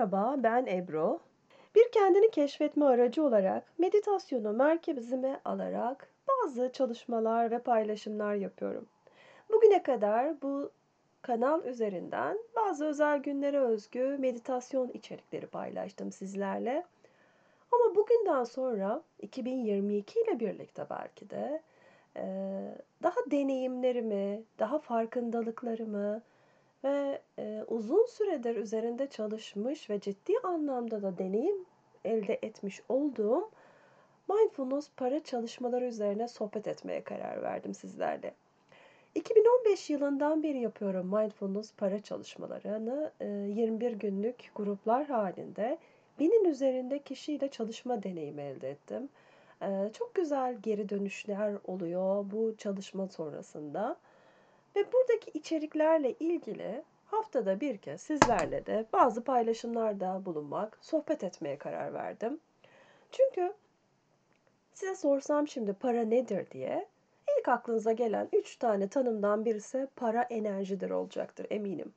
Merhaba, ben Ebru. Bir kendini keşfetme aracı olarak meditasyonu merkezime alarak bazı çalışmalar ve paylaşımlar yapıyorum. Bugüne kadar bu kanal üzerinden bazı özel günlere özgü meditasyon içerikleri paylaştım sizlerle. Ama bugünden sonra 2022 ile birlikte belki de daha deneyimlerimi, daha farkındalıklarımı ve eee, uzun süredir üzerinde çalışmış ve ciddi anlamda da deneyim elde etmiş olduğum mindfulness para çalışmaları üzerine sohbet etmeye karar verdim sizlerle. 2015 yılından beri yapıyorum mindfulness para çalışmalarını eee, 21 günlük gruplar halinde binin üzerinde kişiyle çalışma deneyimi elde ettim. Eee, çok güzel geri dönüşler oluyor bu çalışma sonrasında. Ve buradaki içeriklerle ilgili haftada bir kez sizlerle de bazı paylaşımlarda bulunmak, sohbet etmeye karar verdim. Çünkü size sorsam şimdi para nedir diye ilk aklınıza gelen üç tane tanımdan birisi para enerjidir olacaktır eminim.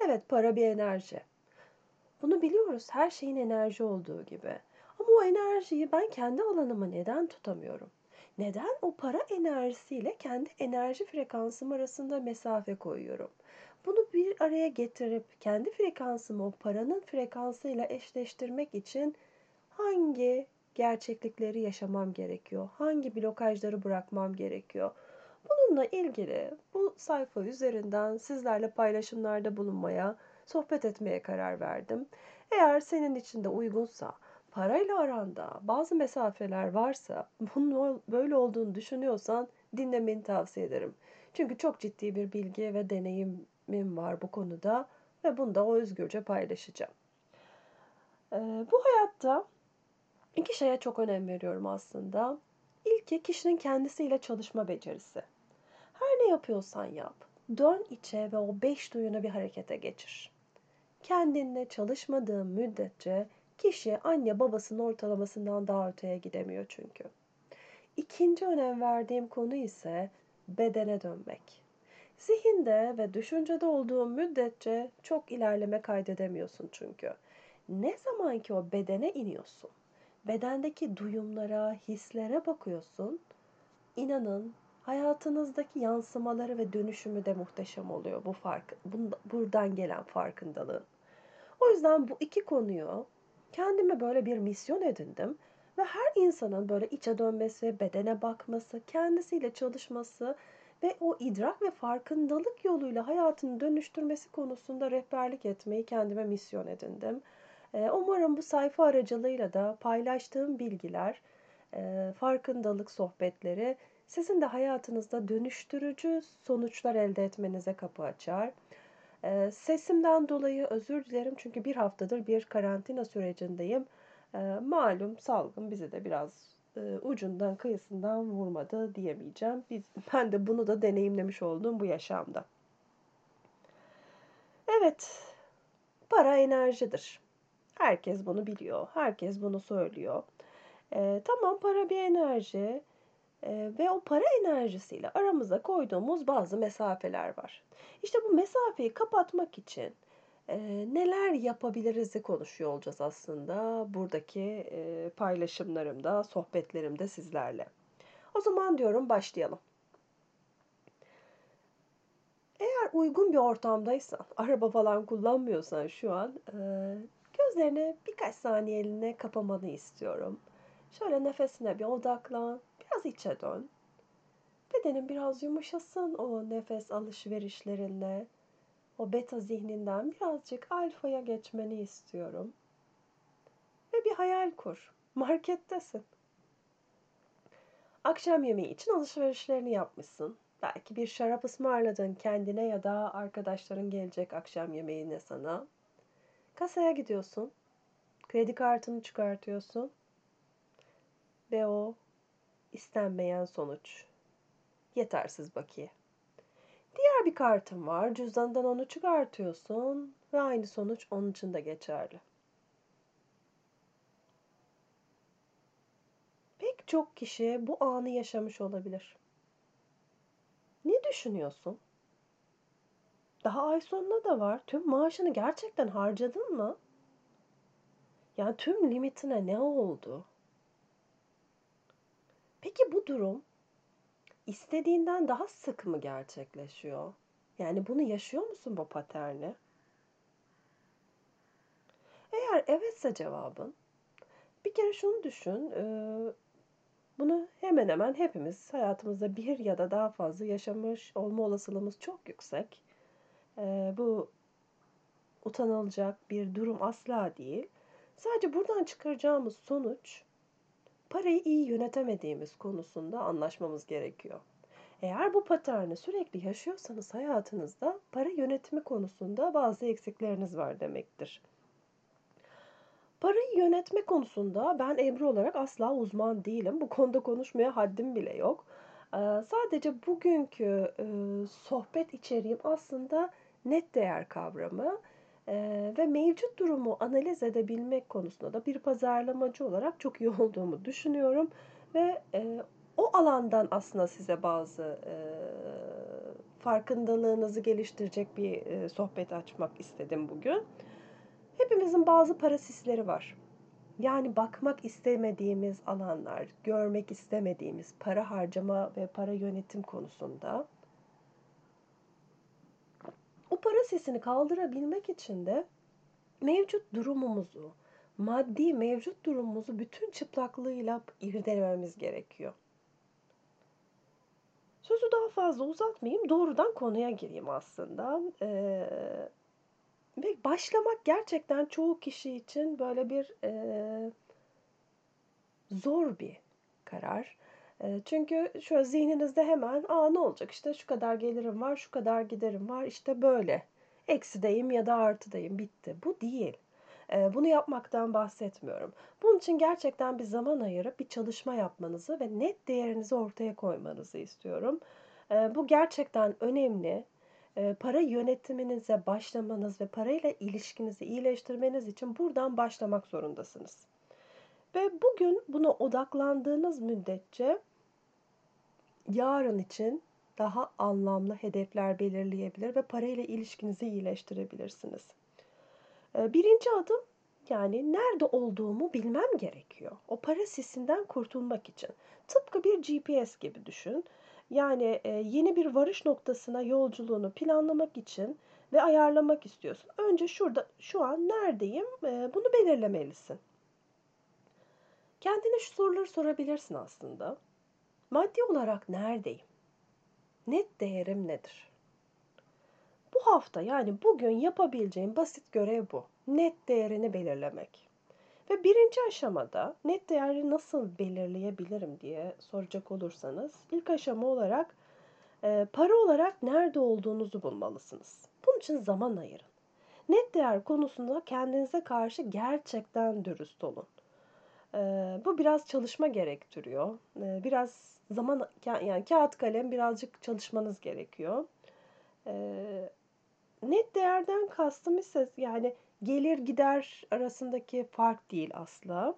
Evet para bir enerji. Bunu biliyoruz her şeyin enerji olduğu gibi. Ama o enerjiyi ben kendi alanıma neden tutamıyorum? Neden o para enerjisiyle kendi enerji frekansım arasında mesafe koyuyorum? Bunu bir araya getirip kendi frekansımı o paranın frekansıyla eşleştirmek için hangi gerçeklikleri yaşamam gerekiyor? Hangi blokajları bırakmam gerekiyor? Bununla ilgili bu sayfa üzerinden sizlerle paylaşımlarda bulunmaya, sohbet etmeye karar verdim. Eğer senin için de uygunsa, parayla aranda bazı mesafeler varsa, bunun böyle olduğunu düşünüyorsan dinlemeni tavsiye ederim. Çünkü çok ciddi bir bilgi ve deneyimim var bu konuda ve bunu da o özgürce paylaşacağım. Ee, bu hayatta iki şeye çok önem veriyorum aslında. İlki kişinin kendisiyle çalışma becerisi. Her ne yapıyorsan yap, dön içe ve o beş duyunu bir harekete geçir. Kendinle çalışmadığın müddetçe kişi anne babasının ortalamasından daha öteye gidemiyor çünkü. İkinci önem verdiğim konu ise bedene dönmek. Zihinde ve düşüncede olduğun müddetçe çok ilerleme kaydedemiyorsun çünkü. Ne zaman ki o bedene iniyorsun, bedendeki duyumlara, hislere bakıyorsun, inanın hayatınızdaki yansımaları ve dönüşümü de muhteşem oluyor bu fark, buradan gelen farkındalığın. O yüzden bu iki konuyu kendime böyle bir misyon edindim ve her insanın böyle içe dönmesi, bedene bakması, kendisiyle çalışması ve o idrak ve farkındalık yoluyla hayatını dönüştürmesi konusunda rehberlik etmeyi kendime misyon edindim. Umarım bu sayfa aracılığıyla da paylaştığım bilgiler, farkındalık sohbetleri sizin de hayatınızda dönüştürücü sonuçlar elde etmenize kapı açar. Sesimden dolayı özür dilerim çünkü bir haftadır bir karantina sürecindeyim. Malum salgın bizi de biraz ucundan kıyısından vurmadı diyemeyeceğim. Biz, ben de bunu da deneyimlemiş oldum bu yaşamda. Evet, para enerjidir. Herkes bunu biliyor, herkes bunu söylüyor. Ee, tamam para bir enerji ve o para enerjisiyle aramıza koyduğumuz bazı mesafeler var. İşte bu mesafeyi kapatmak için e, neler yapabiliriz'i konuşuyor olacağız aslında buradaki paylaşımlarımda, sohbetlerimde sizlerle. O zaman diyorum başlayalım. Eğer uygun bir ortamdaysan, araba falan kullanmıyorsan şu an gözlerini birkaç saniyeliğine kapamanı istiyorum. Şöyle nefesine bir odaklan, biraz içe dön. Bedenin biraz yumuşasın o nefes alışverişlerinle. O beta zihninden birazcık alfaya geçmeni istiyorum. Ve bir hayal kur. Markettesin. Akşam yemeği için alışverişlerini yapmışsın. Belki bir şarap ısmarladın kendine ya da arkadaşların gelecek akşam yemeğine sana. Kasaya gidiyorsun. Kredi kartını çıkartıyorsun. Ve o istenmeyen sonuç. Yetersiz bakiye. Diğer bir kartın var. Cüzdandan onu çıkartıyorsun ve aynı sonuç onun için de geçerli. Pek çok kişi bu anı yaşamış olabilir. Ne düşünüyorsun? Daha ay sonuna da var. Tüm maaşını gerçekten harcadın mı? Yani tüm limitine ne oldu? Peki bu durum istediğinden daha sık mı gerçekleşiyor? Yani bunu yaşıyor musun bu paterni? Eğer evetse cevabın, bir kere şunu düşün, eee, bunu hemen hemen hepimiz hayatımızda bir ya da daha fazla yaşamış olma olasılığımız çok yüksek. Eee, bu utanılacak bir durum asla değil. Sadece buradan çıkaracağımız sonuç, parayı iyi yönetemediğimiz konusunda anlaşmamız gerekiyor. Eğer bu paterni sürekli yaşıyorsanız hayatınızda para yönetimi konusunda bazı eksikleriniz var demektir. Parayı yönetme konusunda ben Ebru olarak asla uzman değilim. Bu konuda konuşmaya haddim bile yok. Eee, sadece bugünkü, eee, sohbet içeriğim aslında net değer kavramı, ve mevcut durumu analiz edebilmek konusunda da bir pazarlamacı olarak çok iyi olduğumu düşünüyorum ve, eee, o alandan aslında size bazı, eee, farkındalığınızı geliştirecek bir, eee, sohbet açmak istedim bugün. Hepimizin bazı para sisleri var. Yani bakmak istemediğimiz alanlar, görmek istemediğimiz para harcama ve para yönetim konusunda. O para sesini kaldırabilmek için de mevcut durumumuzu, maddi mevcut durumumuzu bütün çıplaklığıyla irdelememiz gerekiyor. Sözü daha fazla uzatmayayım, doğrudan konuya gireyim aslında. Eee, ve başlamak gerçekten çoğu kişi için böyle bir eee, zor bir karar. Çünkü şöyle zihninizde hemen, aa ne olacak işte şu kadar gelirim var, şu kadar giderim var, işte böyle. Eksideyim ya da artıdayım, bitti. Bu değil. Bunu yapmaktan bahsetmiyorum. Bunun için gerçekten bir zaman ayırıp bir çalışma yapmanızı ve net değerinizi ortaya koymanızı istiyorum. Bu gerçekten önemli. Para yönetiminize başlamanız ve parayla ilişkinizi iyileştirmeniz için buradan başlamak zorundasınız. Ve bugün buna odaklandığınız müddetçe yarın için daha anlamlı hedefler belirleyebilir ve parayla ilişkinizi iyileştirebilirsiniz. Eee, birinci adım yani nerede olduğumu bilmem gerekiyor. O para sisinden kurtulmak için. Tıpkı bir GPS gibi düşün. Yani e, yeni bir varış noktasına yolculuğunu planlamak için ve ayarlamak istiyorsun. Önce şurada şu an neredeyim e, bunu belirlemelisin. Kendine şu soruları sorabilirsin aslında. Maddi olarak neredeyim? Net değerim nedir? Bu hafta yani bugün yapabileceğim basit görev bu. Net değerini belirlemek. Ve birinci aşamada net değeri nasıl belirleyebilirim diye soracak olursanız ilk aşama olarak e, para olarak nerede olduğunuzu bulmalısınız. Bunun için zaman ayırın. Net değer konusunda kendinize karşı gerçekten dürüst olun. Bu biraz çalışma gerektiriyor. Biraz zaman yani kağıt kalem birazcık çalışmanız gerekiyor. Net değerden kastım ise yani gelir gider arasındaki fark değil asla.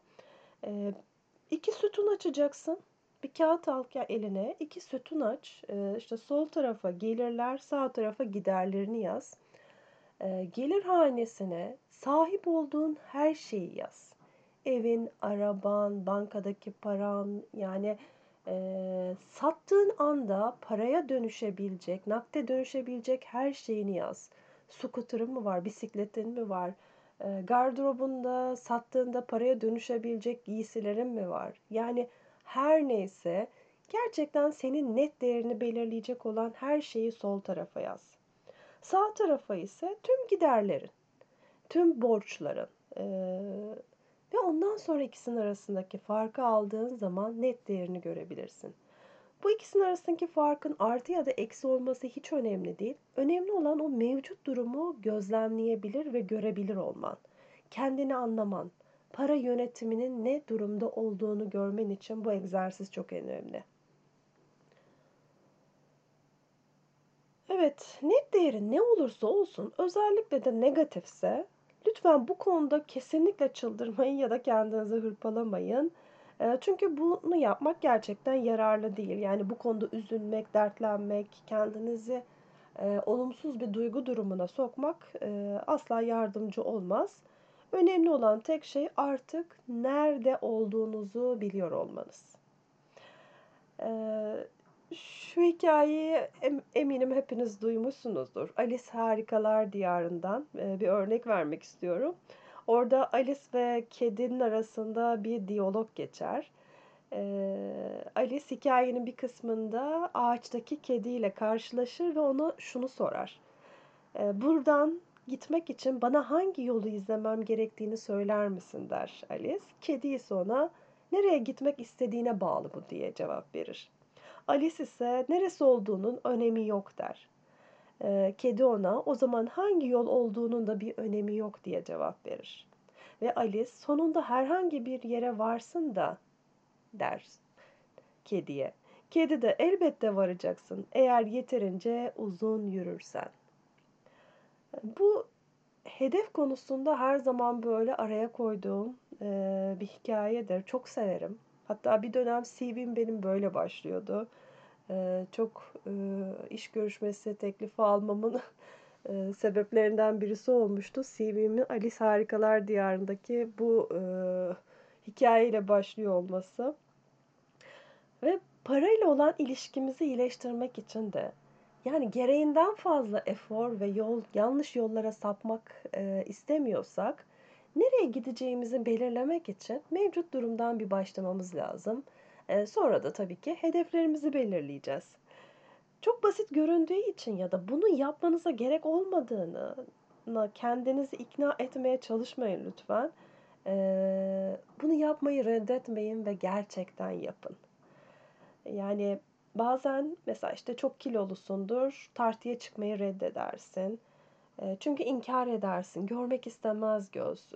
İki sütun açacaksın. Bir kağıt al eline, iki sütun aç. İşte sol tarafa gelirler, sağ tarafa giderlerini yaz. Gelir hanesine sahip olduğun her şeyi yaz. Evin, araban, bankadaki paran, yani e, sattığın anda paraya dönüşebilecek, nakde dönüşebilecek her şeyini yaz. Scooter'ın mı var, bisikletin mi var, e, gardırobunda sattığında paraya dönüşebilecek giysilerin mi var? Yani her neyse gerçekten senin net değerini belirleyecek olan her şeyi sol tarafa yaz. Sağ tarafa ise tüm giderlerin, tüm borçların e, ve ondan sonra ikisinin arasındaki farkı aldığın zaman net değerini görebilirsin. Bu ikisinin arasındaki farkın artı ya da eksi olması hiç önemli değil. Önemli olan o mevcut durumu gözlemleyebilir ve görebilir olman. Kendini anlaman. Para yönetiminin ne durumda olduğunu görmen için bu egzersiz çok önemli. Evet, net değeri ne olursa olsun, özellikle de negatifse lütfen bu konuda kesinlikle çıldırmayın ya da kendinizi hırpalamayın. Çünkü bunu yapmak gerçekten yararlı değil. Yani bu konuda üzülmek, dertlenmek, kendinizi olumsuz bir duygu durumuna sokmak asla yardımcı olmaz. Önemli olan tek şey artık nerede olduğunuzu biliyor olmanız. Ee, şu hikayeyi eminim hepiniz duymuşsunuzdur. Alice Harikalar Diyarı'ndan e, bir örnek vermek istiyorum. Orada Alice ve kedinin arasında bir diyalog geçer. Ee, Alice hikayenin bir kısmında ağaçtaki kediyle karşılaşır ve ona şunu sorar. Ee, buradan gitmek için bana hangi yolu izlemem gerektiğini söyler misin der Alice. Kedi ise ona nereye gitmek istediğine bağlı bu diye cevap verir. Alice ise neresi olduğunun önemi yok der. Ee, kedi ona o zaman hangi yol olduğunun da bir önemi yok diye cevap verir. Ve Alice sonunda herhangi bir yere varsın da der kediye. Kedi de elbette varacaksın eğer yeterince uzun yürürsen. Bu hedef konusunda her zaman böyle araya koyduğum e, bir hikayedir. Çok severim. Hatta bir dönem CV'm benim böyle başlıyordu. E, çok e, iş görüşmesi teklifi almamın e, sebeplerinden birisi olmuştu. CV'min Alice Harikalar Diyarı'ndaki bu e, hikayeyle başlıyor olması. Ve parayla olan ilişkimizi iyileştirmek için de yani gereğinden fazla efor ve yol yanlış yollara sapmak e, istemiyorsak nereye gideceğimizi belirlemek için mevcut durumdan bir başlamamız lazım. E, sonra da tabii ki hedeflerimizi belirleyeceğiz. Çok basit göründüğü için ya da bunu yapmanıza gerek olmadığını kendinizi ikna etmeye çalışmayın lütfen. E, bunu yapmayı reddetmeyin ve gerçekten yapın. Yani bazen mesela işte çok kilolusundur, tartıya çıkmayı reddedersin. Çünkü inkar edersin, görmek istemez göz.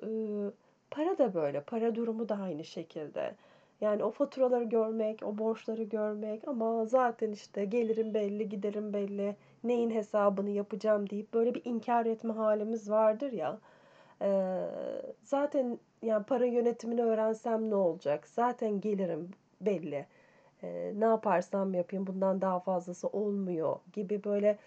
Para da böyle, para durumu da aynı şekilde. Yani o faturaları görmek, o borçları görmek ama zaten işte gelirim belli, giderim belli, neyin hesabını yapacağım deyip böyle bir inkar etme halimiz vardır ya. Zaten yani para yönetimini öğrensem ne olacak? Zaten gelirim belli ne yaparsam yapayım bundan daha fazlası olmuyor gibi böyle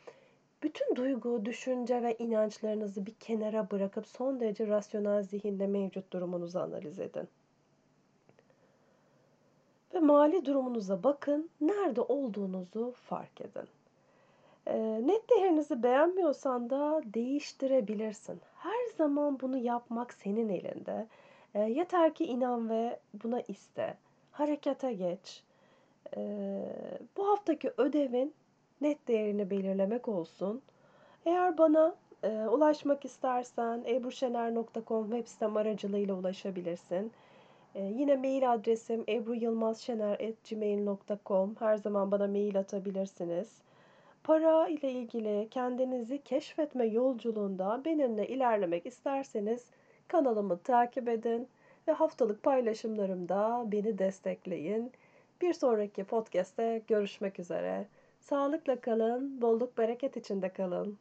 bütün duygu, düşünce ve inançlarınızı bir kenara bırakıp son derece rasyonel zihinde mevcut durumunuzu analiz edin. Ve mali durumunuza bakın, nerede olduğunuzu fark edin. E, net değerinizi beğenmiyorsan da değiştirebilirsin. Her zaman bunu yapmak senin elinde. E, yeter ki inan ve buna iste. Harekete geç bu haftaki ödevin net değerini belirlemek olsun. Eğer bana e, ulaşmak istersen ebruşener.com web sitem aracılığıyla ulaşabilirsin. E, yine mail adresim ebruyılmazşener.gmail.com Her zaman bana mail atabilirsiniz. Para ile ilgili kendinizi keşfetme yolculuğunda benimle ilerlemek isterseniz kanalımı takip edin ve haftalık paylaşımlarımda beni destekleyin. Bir sonraki podcast'te görüşmek üzere. Sağlıkla kalın, bolluk bereket içinde kalın.